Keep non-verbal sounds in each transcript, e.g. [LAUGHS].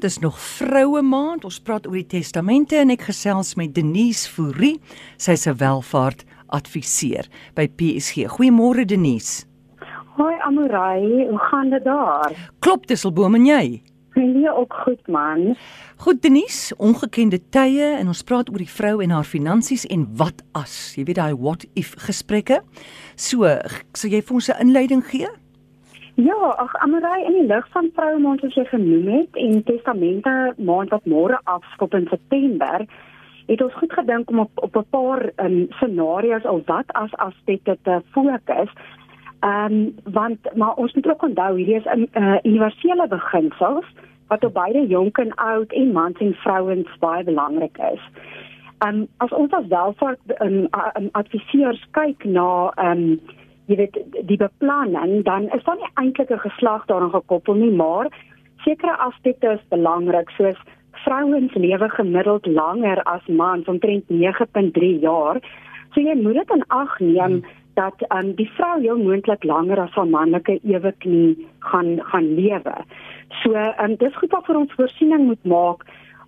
Dis nog vroue maand. Ons praat oor die testamente en ek gesels met Denise Fourie. Sy's 'n welvaart adviseur by PSG. Goeiemôre Denise. Hoi Amorai, hoe gaan dit daar? Klop Disselboom en jy? Nee, ook goed man. Goed Denise, ongekende tye en ons praat oor die vrou en haar finansies en wat as. Jy weet daai what if gesprekke. So, sal jy vir ons 'n inleiding gee? Ja, ag Amarai in die lig van vroue maand wat jy genoem het en testamente maand wat môre afskop in September, het ons goed gedink om op op 'n paar um, scenario's of wat as aspekte te fokus. Ehm um, want maar ons moet ook onthou hierdie is 'n uh, universele beginsels wat op beide jonk en oud en mans en vrouens baie belangrik is. Ehm um, as ons as welvaart um, um, adviseurs kyk na ehm um, jy weet die beplanning dan is daar nie eintlik 'n geslag daaraan gekoppel nie maar sekere aspekte is belangrik soos vrouens lewe gemiddeld langer as mans omtrent 9.3 jaar. So jy moet dit in ag neem hmm. dat um, die vrou jou moontlik langer as haar manlike eweknie gaan gaan lewe. So um, dis goed wat vir ons voorsiening moet maak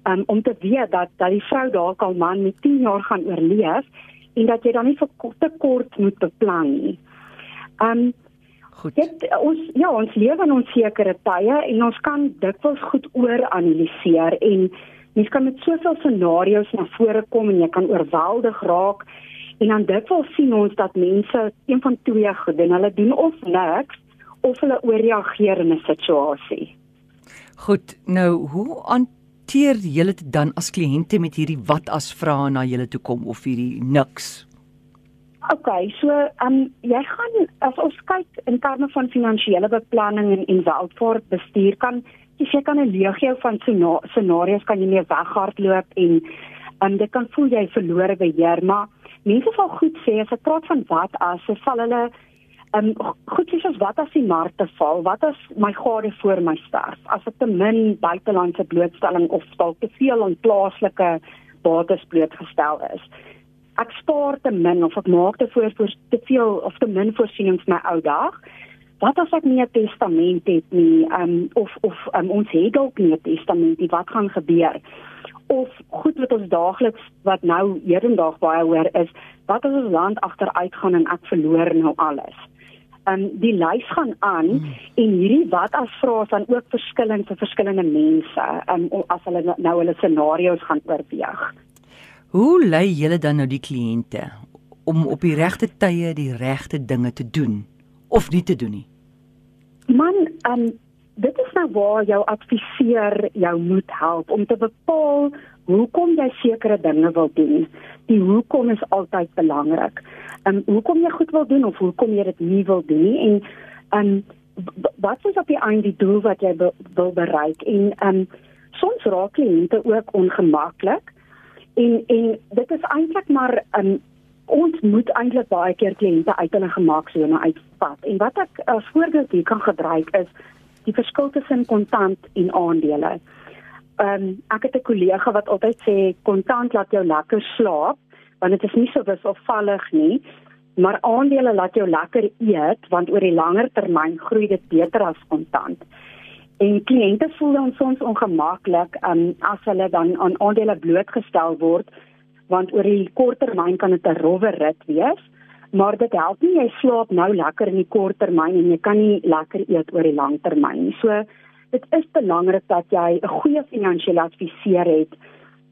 um, om te weet dat dat die vrou dalk al man met 10 jaar gaan oorleef en dat jy dan nie vir te kort moet beplan nie um, goed. Dit ons ja, ons lewe in onsekere tye en ons kan dikwels goed oor analiseer en mens kan met soveel scenario's na vore kom en jy kan oorweldig raak en dan dikwels sien ons dat mense een van twee goed doen. Hulle doen of niks of hulle ooreageer in 'n situasie. Goed, nou hoe hanteer julle dit dan as kliënte met hierdie wat as vrae na julle toe kom of hierdie niks? Okay, so ehm um, jy gaan as ons kyk in terme van finansiële beplanning en en welvaart bestuur kan jy kan 'n legio van scenario's kan jy mee weghardloop en ehm um, dit kan voel jy verlore beheer, maar mense sal goed sê as ek praat van wat as, so sal hulle ehm um, goed sê as wat as die markte val, wat as my gade voor my sterf, as ek te min buitelandse blootstelling of dalk te veel aan plaaslike bates blootgestel is ek spaar te min of ek maak te voor vir te veel of te min voorsiening vir my ou dag. Wat as ek nie 'n testament het nie, um, of of um, ons het dalk nie 'n testament nie, wat gaan gebeur? Of goed wat ons daagliks wat nou hedendag baie hoor is, wat as ons land agteruit gaan en ek verloor nou alles? Um die lys gaan aan hmm. en hierdie wat as vrae dan ook verskillend vir verskillende mense, um as hulle nou hulle scenario's gaan oorweeg. Hoe lei julle dan nou die kliënte om op die regte tye die regte dinge te doen of nie te doen nie? Man, um dit is nou waar jou adviseur jou moet help om te bepaal hoekom jy sekere dinge wil doen. Die hoekom is altyd belangrik. Um hoekom jy goed wil doen of hoekom jy dit nie wil doen nie en um wat is op die einde die doel wat jy wil bereik en um soms raak kliënte ook ongemaklik En en dit is eintlik maar um, ons moet eintlik baie keer kliënte uit hulle gemaaksone uitvat. En wat ek as voorbeeld hier kan gebruik is die verskil tussen kontant en aandele. Ehm um, ek het 'n kollega wat altyd sê kontant laat jou lekker slaap want dit is nie so wisselvallig nie. Maar aandele laat jou lekker eet want oor die langer termyn groei dit beter as kontant. En kliënte voel dan soms ongemaklik um, as hulle dan aan aandele blootgestel word want oor die kort termyn kan dit 'n rowwe rit wees, maar dit help nie jy slaap nou lekker in die kort termyn en jy kan nie lekker eet oor die lang termyn nie. So dit is belangrik dat jy 'n goeie finansiële adviseur het.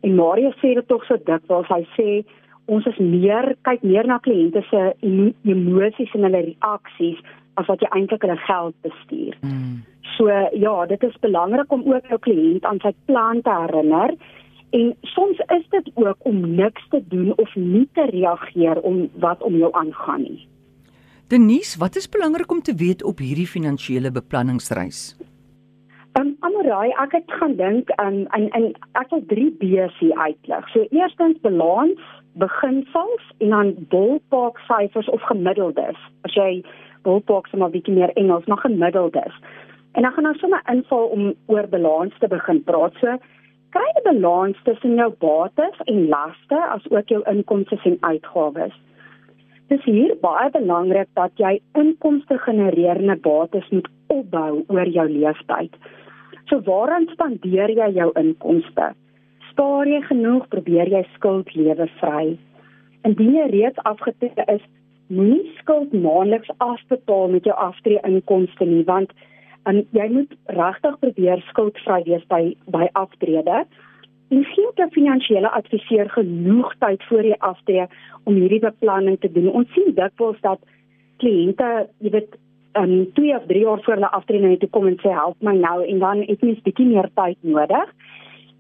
En Mario sê dit tog so dikwels, hy sê ons is meer kyk meer na kliënte se emosies en hulle reaksies as wat jy eintlik hulle geld bestuur. Mm. So ja, dit is belangrik om ook jou kliënt aan sy plan te herinner en soms is dit ook om niks te doen of nie te reageer om wat om jou aangaan nie. Denise, wat is belangrik om te weet op hierdie finansiële beplanningsreis? Um Amarai, ek het gaan dink aan um, en en ek het 3 B's hier uitlig. So eerstens balans, beginsels en dan ballpark syfers of gemiddeldes. As jy ballpark sommer 'n bietjie meer Engels, maar gemiddeldes. En dan gaan ons sommer inval om oor balans te begin praat. So kry 'n balans tussen jou bates en laste as ook jou inkomste en uitgawes. Dis hier baie belangrik dat jy inkomste genererende bates moet opbou oor jou lewenstyd. So waaraan spandeer jy jou inkomste? Spaar jy genoeg? Probeer jy skuld lewe vry? Indien jy reeds afgetree is, moenie skuld maandeliks afbetaal met jou aftree inkomste nie, want en jy moet regtig probeer skuldvry wees by by aftrede. En gee jou finansiële adviseur genoeg tyd voor jy aftree om hierdie beplanning te doen. Ons sien dikwels dat kliënte, jy weet, um 2 of 3 jaar voor hulle aftree net toe kom en sê help my nou en dan het mens bietjie meer tyd nodig.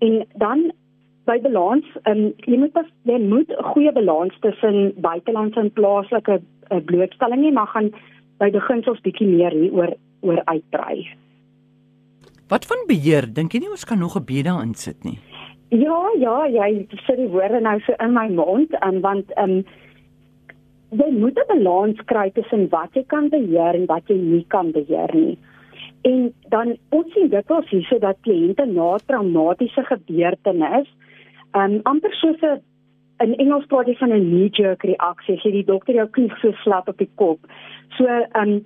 En dan by balans, um jy moet pas, jy moet 'n goeie balans tussen buitelandse en plaaslike uh, blootstelling hê, maar gaan by beginsels bietjie meer hier oor oor uitbrei. Wat van beheer? Dink jy nie ons kan nog 'n beda insit nie? Ja, ja, jy sit die woorde nou so in my mond, um, want um jy moet 'n balans kry tussen wat jy kan beheer en wat jy nie kan beheer nie. En dan ons sien dit ons hierso dat kliënte na traumatiese gebeurtenis, um amper soos 'n in Engels praat jy van 'n knee jerk reaksie, as jy die dokter jou knie so slap op die kop. So um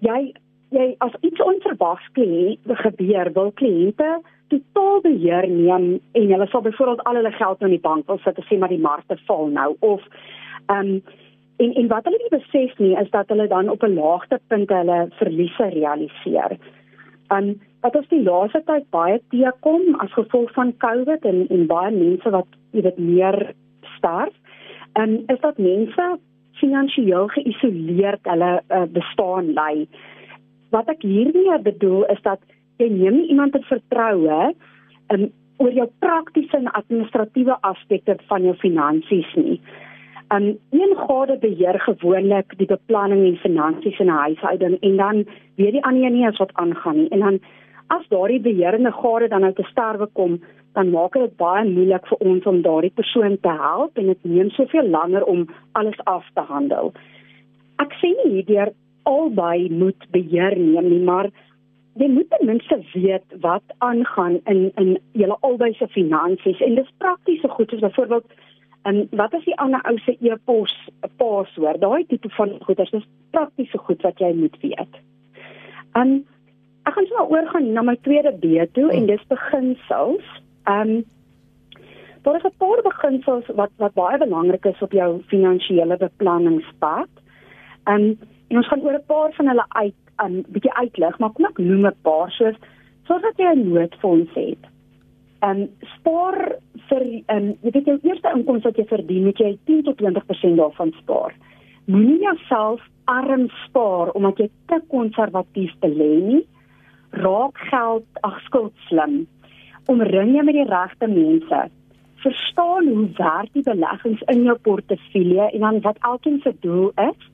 jy jy as iets onverwags gebeur, wil kliënte totaal beheer neem en hulle sal byvoorbeeld al hulle geld in die bank wil sit en sê maar die markte val nou of ehm um, en en wat hulle nie besef nie is dat hulle dan op 'n laagtepunt hulle verliese realiseer. Ehm um, wat ons die laaste tyd baie teekom as gevolg van COVID en en baie mense wat jy weet meer sterf, um, is dat mense finansiëel geïsoleerd hulle uh, bestaan lei wat ek hiermee bedoel is dat jy neem nie iemand te vertroue um, oor jou praktiese en administratiewe aspekte van jou finansies nie. Um een gade beheer gewoonlik die beplanning en finansies in 'n huishouding en dan weet die ander nie eens wat aangaan nie. En dan as daardie beheerende gade dan nou te sterwe kom, dan maak dit baie moeilik vir ons om daardie persoon te help en dit neem soveel langer om alles af te handel. Ek sê nie hierdeur albei moet beheer neem nie, maar jy moet ten minste weet wat aangaan in in julle albei se finansies en dis praktiese goed soos byvoorbeeld en wat is die ander ou se e-pos paswoord daai tipe van goeders dis praktiese goed wat jy moet weet. En ek gaan nou oorgaan na my tweede B toe en dis beginsels. Um daar is 'n paar beginsels wat wat baie belangrik is op jou finansiële beplanningspad. Um En ons gaan oor 'n paar van hulle uit 'n um, bietjie uitlig, maar kom ek noem 'n paar soos sodat jy 'n noodfonds het. En um, spaar vir um, jy weet jou eerste inkomste wat jy verdien, moet jy 10 tot 20% daarvan spaar. Moenie jouself arm spaar omdat jy te konservatief belê nie. Raak geld ag skuld slim. Omring jou met die regte mense. Verstaan hoe werk die beleggings in jou portefeulje en dan wat elkeen se doel is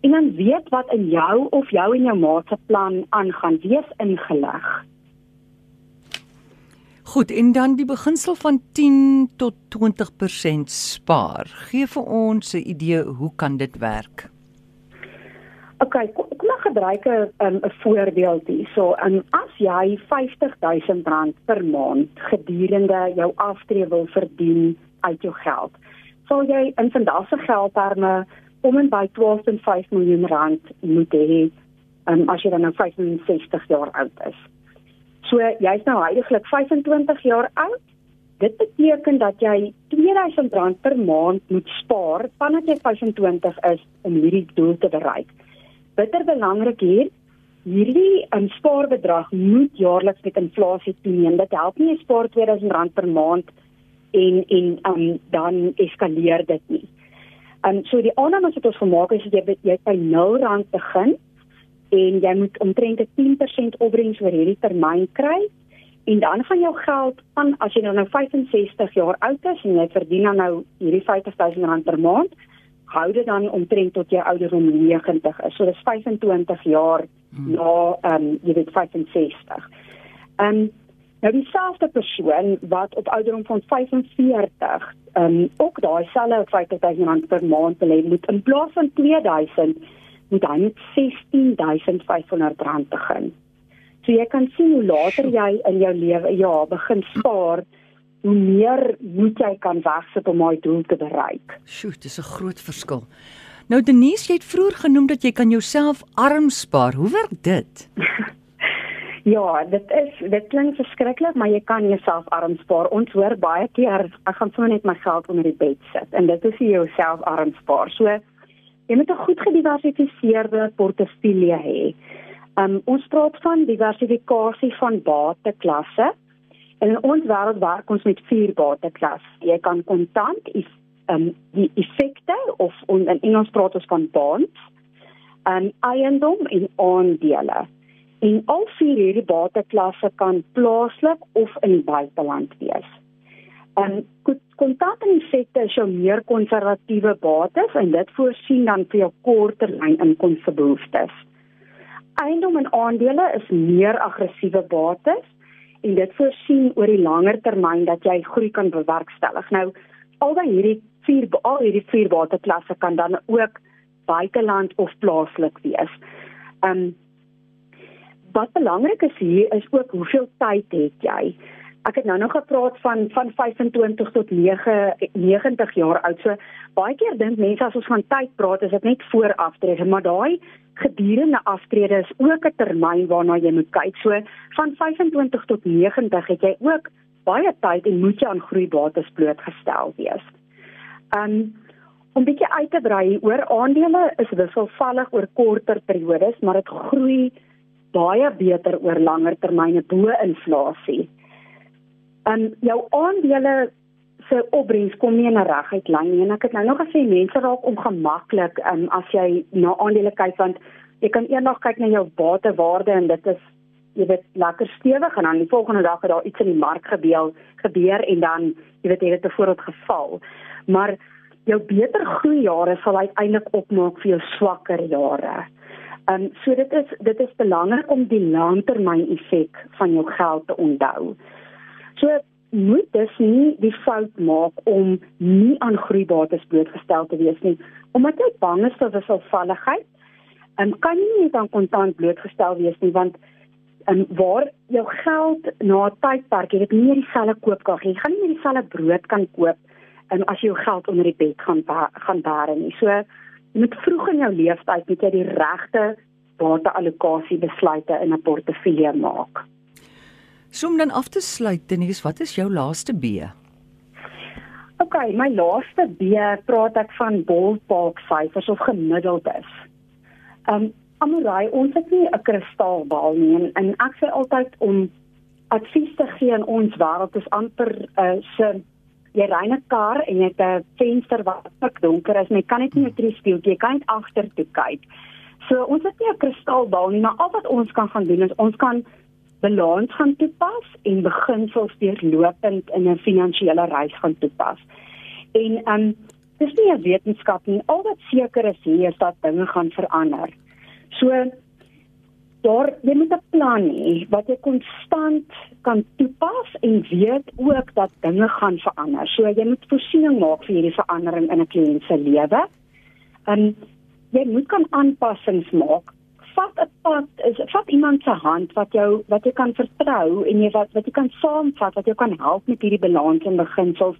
en dan weet wat in jou of jou en jou maat se plan aangaan, wees ingelig. Goed, en dan die beginsel van 10 tot 20% spaar. Gee vir ons 'n idee hoe kan dit werk? OK, kom ek gebruik 'n 'n voorbeeld hier. So, um, as jy R50000 per maand gedurende jou aftrede wil verdien uit jou geld, sal jy in vandag se geldterme om en by 12.5 miljoen rand moet hê um, as jy dan nou 65 jaar oud is. So jy's nou heidaglik 25 jaar oud. Dit beteken dat jy R2000 per maand moet spaar vanaf jy 25 is om hierdie doel te bereik. Bitter belangrik hier, hierdie um, spaarbedrag moet jaarliks met inflasie toeneem. Dit help nie jy spaar R2000 per maand en en um, dan eskaleer dit nie. Um, so die aanname wat ons gemaak het is jy jy by R0 begin en jy moet omtrent 10% opbrengs oor hierdie termyn kry en dan gaan jou geld van as jy nou 65 jaar oud is en jy verdien dan nou hierdie R50000 per maand hou dit dan omtrent tot jy ouderdom 90 is. So dis 25 jaar hmm. na ehm um, jy weet 65. Ehm um, Nou dieselfde persoon wat op ouderdom van 45 ehm um, ook daai selfe 50000 rand per maand belê moet in plaas van 2000 moet hy met 16500 rand begin. So jy kan sien hoe later jy in jou lewe ja begin spaar hoe meer moet jy kan wegsit om daai doel te bereik. Sjoe, dis 'n groot verskil. Nou Denise, jy het vroeër genoem dat jy kan jouself arm spaar. Hoe werk dit? [LAUGHS] Ja, dit is dit klink verskriklik, maar jy kan jouself arm spaar. Ons hoor baie keer ek gaan sommer net my geld onder die bed sit en dit is jy jouself arm spaar. So jy moet 'n goed gediversifiseerde portefeulje hê. Um ons praat van diversifikasie van bateklasse. In ons wêreld werk ons met vier bateklasse. Jy kan kontant, um die effekte of in Engels praat ons van bonds, um eiendom en aandele. En al vier hierdie bateklasse kan plaaslik of in die buiteland wees. En kontant en effekte is jou meer konservatiewe bates en dit voorsien dan vir jou korttermyn inkomstebehoeftes. Eiendom en aandele is meer aggressiewe bates en dit voorsien oor die langer termyn dat jy groei kan bewerkstellig. Nou albei hierdie vier al hierdie vier bateklasse kan dan ook buiteland of plaaslik wees. Um wat belangrik is hier is ook hoeveel tyd het jy? Ek het nou nog gepraat van van 25 tot 9 90 jaar oud. So baie keer dink mense as ons van tyd praat, is dit net voor aftrede, maar daai gedurende aftrede is ook 'n termyn waarna jy moet kyk. So van 25 tot 90 het jy ook baie tyd en moet jy aan groeibates blootgestel wees. Um om bietjie uit te brei oor aandele is wisselvallig oor korter periodes, maar dit groei baie beter oor langer termyne bo inflasie. En jou aandele se opbrengs kom nie in 'n reguit lyn nie en ek het nou nog gesê mense raak ongemaklik um, as jy na aandele kyk want jy kan eendag kyk na jou batewaarde en dit is jy weet lekker stewig en dan die volgende dag het daar iets in die mark gebeur gebeur en dan jy weet het dit tevoorop geval. Maar jou beter groei jare sal uiteindelik opmaak vir jou swakker jare. Ehm um, so dit is dit is belangrik om die langtermyn effek van jou geld te onthou. So moet dus nie die fout maak om nie aan groeibates blootgestel te wees nie, omdat jy bang is vir wisselvalligheid. Um, kan jy nie dan kontant blootgestel wees nie want um, waar jou geld na 'n tydperk jy het nie dieselfde koopkrag nie. Jy gaan nie meer dieselfde brood kan koop um, as jy jou geld onder die bed gaan gaan bære nie. So Jy moet vroeg in jou lewenstyd met jy die regte bateallokasie besluite in 'n portefeulje maak. So om dan af te sluit, Denise, wat is jou laaste B? OK, my laaste B praat ek van ballpark syfers of gemiddeldes. Um Amorai, ons het nie 'n kristalbal nie en, en ek sê altyd om advies te gee in ons wêreld is amper uh, se jy ry 'n kar en jy het 'n venster wat pik donker is, jy kan net nie met die spieël jy kan net agter toe kyk. So ons het nie 'n kristalbal nie, maar al wat ons kan gaan doen is ons kan balans gaan toepas en beginsels deurlopend in 'n finansiële reis gaan toepas. En um, dis nie 'n wetenskap nie, al wat seker is hier is dat dinge gaan verander. So daar jy moet 'n plan hê wat jy konstant kan toepas en weet ook dat dinge gaan verander. So jy moet voorsiening maak vir hierdie verandering in 'n kliënt se lewe. En jy moet kan aanpassings maak. Vat 'n pad, is vat iemand se hand wat jou wat jy kan vertrou en jy wat wat jy kan saamvat wat jou kan help met hierdie balans en beginsels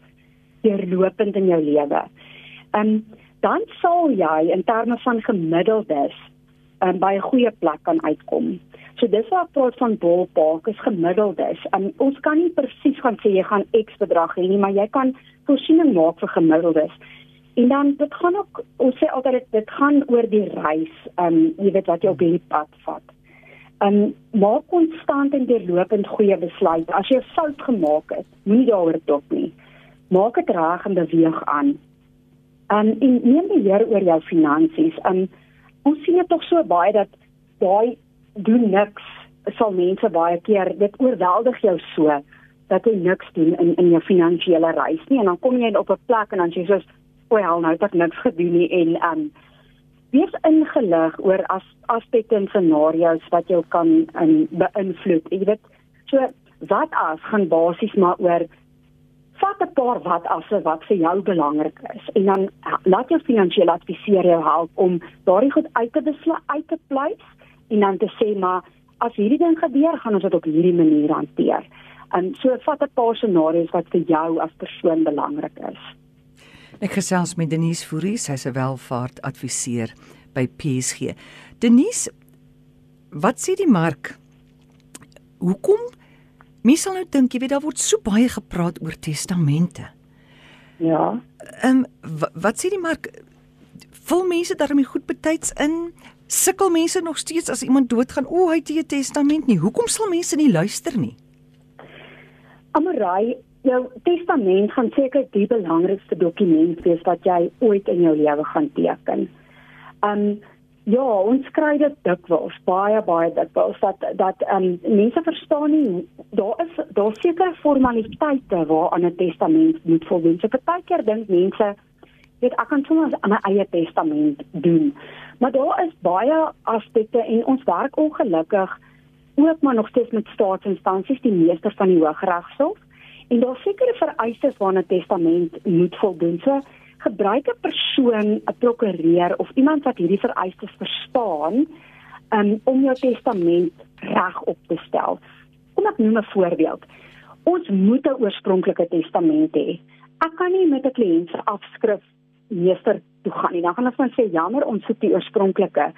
deurlopend in jou lewe. En dan sal jy in terme van gemiddeldes um, by 'n goeie plek kan uitkom. So dis wat ek praat van ballpark is gemiddeldes. Um, ons kan nie presies gaan sê jy gaan X bedrag hê nie, maar jy kan voorsiening maak vir gemiddeldes. En dan dit gaan ook ons sê altyd dit, dit gaan oor die reis, um jy weet wat jy op hierdie pad vat. Um maak konstant en deurlopend goeie besluite. As jy 'n fout gemaak het, moenie daaroor dop nie. Maak dit reg en beweeg aan. Um en neem beheer oor jou finansies. Um ons sien dit tog so baie dat daai doen niks sal mense baie keer dit oorweldig jou so dat jy niks doen in in jou finansiële reis nie en dan kom jy op 'n plek en dan sê jy soos wel nou het ek niks gedoen nie en um wees ingelig oor as aspekte en scenario's wat jou kan um, beïnvloed jy weet so wat as gaan basies maar oor vat 'n paar wat asse wat vir jou belangrik is en dan laat jou finansiële adviseur jou help om daardie goed uit te besluit uit te pleis en dan te sê maar as hierdie ding gebeur gaan ons dit op hierdie manier hanteer. En so vat 'n paar scenario's wat vir jou as persoon belangrik is. Ek gesels met Denise Fourie, sy's 'n welvaartadviseur by PSG. Denise, wat sê die mark hoekom mense sal nou dink, jy weet daar word so baie gepraat oor testamente. Ja. Ehm um, wat, sê die mark? Vul mense daarmee goed betyds in? Sukkel mense nog steeds as iemand doodgaan? O, hy het 'n testament nie. Hoekom sal mense nie luister nie? Amarai, jou testament gaan seker die belangrikste dokument wees wat jy ooit in jou lewe gaan teken. Um ja, ons kry dit dikwels, baie baie dikwels dat dat um mense verstaan nie daar is daar sekere formaliteite waaraan 'n testament moet voldoen. So partykeer dink mense weet ek kan sommer 'n eie testament doen. Maar daar is baie aspekte en ons werk ongelukkig ook maar nog steeds met staatsinstansies, die meester van die Hooggeregshof en daar sekerre vereistes waarna 'n testament moet voldoen. So gebruik 'n persoon, 'n prokureur of iemand wat hierdie vereistes verstaan um, om jou testament reg op te stel. Kom ek noem 'n voorbeeld. Ons moet 'n oorspronklike testament hê. Ek kan nie met 'n kliënt se afskrif meester toe gaan nie. Dan gaan hulle van sê jammer, ons soek die oorspronklike.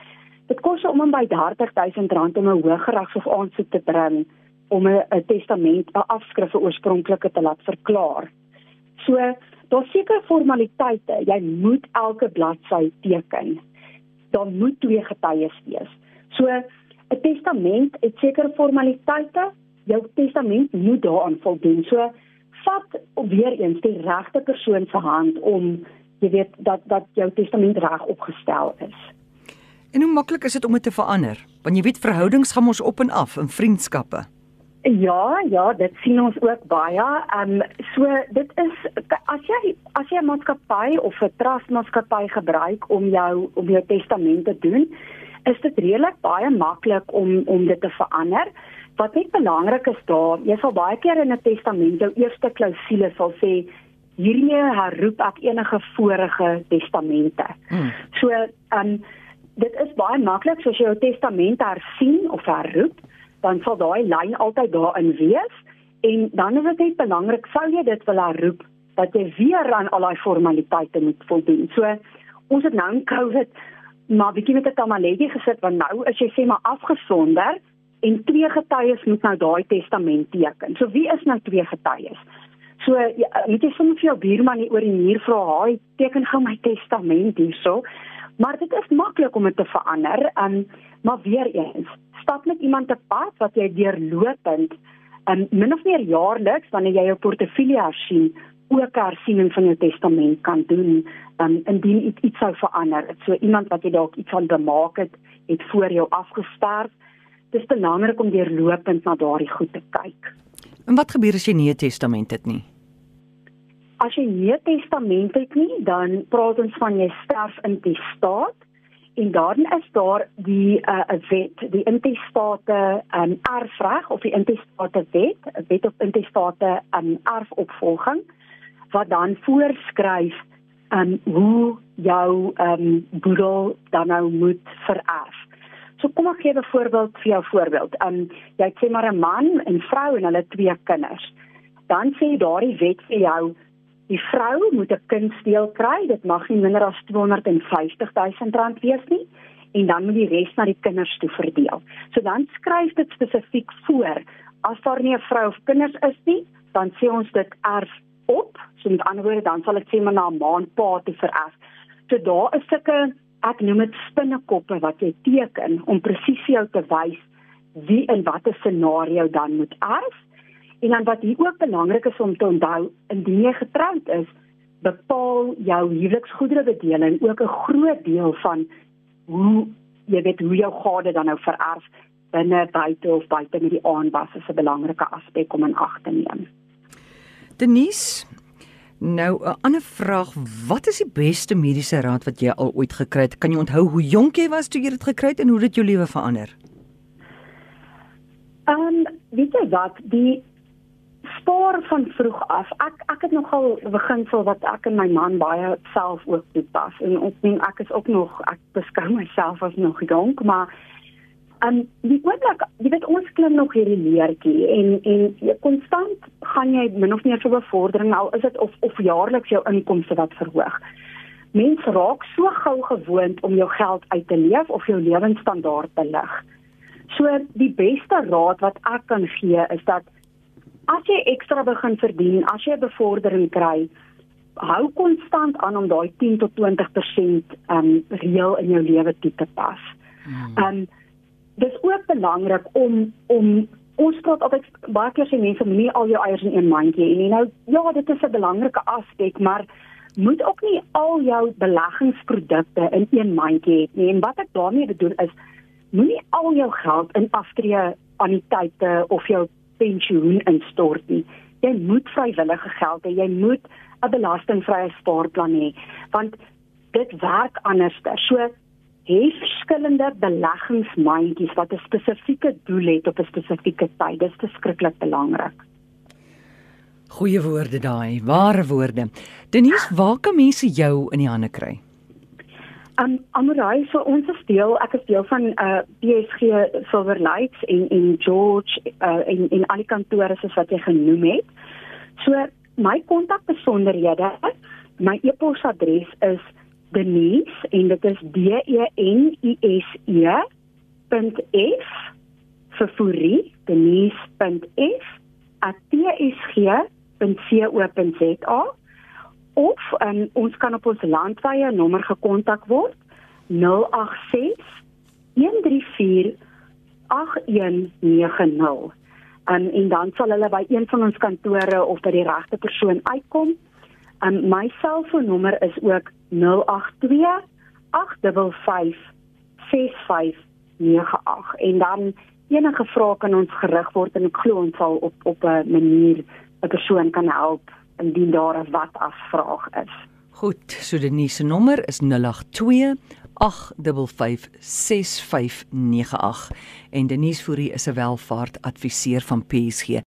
Dit kos om by R30000 om 'n hooggeregshof aansoek te bring om 'n testament, 'n afskrif vir oorspronklike te laat verklaar. So, daar's sekere formaliteite. Jy moet elke bladsy teken. Daar moet twee getuies wees. So, 'n testament het sekere formaliteite. Jou testament moet daaraan voldoen. So, vat weer eens die regte persoon se hand om jy weet dat dat jou testament reg opgestel is. En hoe maklik is dit om dit te verander? Want jy weet verhoudings gaan ons op en af in vriendskappe. Ja, ja, dit sien ons ook baie. Ehm um, so dit is as jy as jy 'n maatskappy of 'n trustmaatskappy gebruik om jou om jou testament te doen, is dit redelik baie maklik om om dit te verander. Wat net belangrik is daar, jy sal baie keer in 'n testament jou eerste klousule sal sê hiermee herroep ek enige vorige testamente. Hmm. So ehm um, dit is baie maklik soos jy jou testament hersien of herroep dan sal daai lyn altyd daarin wees en dan is dit net belangrik sou jy dit wil herroep dat jy weer aan al daai formaliteite moet voldoen. So ons het nou in Covid maar bietjie met 'n tamaletjie gesit want nou is jy sê maar afgesonder en twee getuies moet nou daai testament teken. So wie is nou twee getuies? So ja, moet jy soms vir jou buurman nie oor die muur vra, "Haai, teken gou my testament hierso." Maar dit is maklik om dit te verander. Um maar weer eens, stap met iemand te pad wat jy deurlopend um, min of meer jaarliks wanneer jy jou portefeulje hersien ook 'n hersiening van jou testament kan doen um, indien iets, iets sou verander. So iemand wat jy dalk iets aan bemaak het, het voor jou afgesterf. Dit is belangrik om deurlopend na daardie goed te kyk. En wat gebeur as jy nie 'n testament het nie? As jy nie 'n testament het nie, dan praat ons van jy sterf in die staat en dan is daar die 'n uh, wet die intestate um, erfreg of die intestate wet wet op intestate um, erfopvolging wat dan voorskryf um, hoe jou um, boedel dan nou moet vererf. So kom ek gee 'n voorbeeld vir jou voorbeeld. Um, jy sê maar 'n man en vrou en hulle twee kinders. Dan sê daardie wet vir jou Die vrou moet 'n kindsteel kry, dit mag nie minder as 250 000 rand wees nie en dan moet die res na die kinders toe verdeel. So dan skryf dit spesifiek voor as daar nie 'n vrou of kinders is nie, dan sê ons dit erf op. So met ander woorde dan sal dit sê maar na 'n maand pa te vererf. So daar is sulke ek noem dit spinnekoppe wat jy teken om presies jou te wys wie in watter scenario dan moet erf En dan wat hier ook belangrik is om te onthou, indien jy getroud is, bepaal jou huweliksgoederebedeling ook 'n groot deel van hoe jy weet hoe jou gade dan nou vererf binne buite of buite met die aanwas is 'n belangrike aspek om in ag te neem. Denise, nou 'n ander vraag, wat is die beste mediese raad wat jy al ooit gekry het? Kan jy onthou hoe jonk jy was toe jy dit gekry het en hoe dit jou lewe verander? Ehm, um, weet jy wat, die spaar van vroeg af. Ek ek het nogal beginsel wat ek en my man baie self ook toepas en ons neem ek is ook nog ek beskou myself as nog jonk, maar en um, die oomblik, jy weet ons klim nog hierdie leertjie en en konstant gaan jy min of meer so 'n vordering al is dit of of jaarliks jou inkomste wat verhoog. Mense raak so gou gewoond om jou geld uit te leef of jou lewensstandaard te lig. So die beste raad wat ek kan gee is dat as jy ekstra begin verdien, as jy 'n bevordering kry, hou konstant aan om daai 10 tot 20% um reël in jou lewe toe te pas. Hmm. Um dis ook belangrik om om ons praat altyd baie keer sê mense moenie al jou eiers in een mandjie en nou ja, dit is 'n belangrike aspek, maar moet ook nie al jou beleggingsprodukte in een mandjie hê nie. En wat ek daarmee bedoel is moenie al jou geld in aftree anniteite of jou pensioen instort nie. Jy moet vrywillige geld hê. Jy moet 'n belastingvrye spaarplan hê want dit werk anderster. So hê verskillende beleggingsmandjies wat 'n spesifieke doel het op 'n spesifieke tyd. Dit is verskriklik belangrik. Goeie woorde daai, ware woorde. Denise, waar kan mense jou in die hande kry? Um Amorai, so ons is deel, ek is deel van uh PSG Silver Lights in in George uh in in al die kantore soos wat jy genoem het. So my kontakbesonderhede, my e-posadres is Denise en dit is D E E .f vir Fourie, denise.f @tsg.co.za of um, ons kan op ons landwyse nommer gekontak word 086 134 8190 um, en dan sal hulle by een van ons kantore of by die regte persoon uitkom. Um, my selfoonnommer is ook 082 855 6598 en dan enige vrae kan ons gerig word en ek glo ons sal op op 'n manier 'n persoon kan help indien daar 'n wat afvraag is. Goed, so Denise se nommer is 082 8556598 en Denise Fourie is 'n welvaart adviseur van PSG.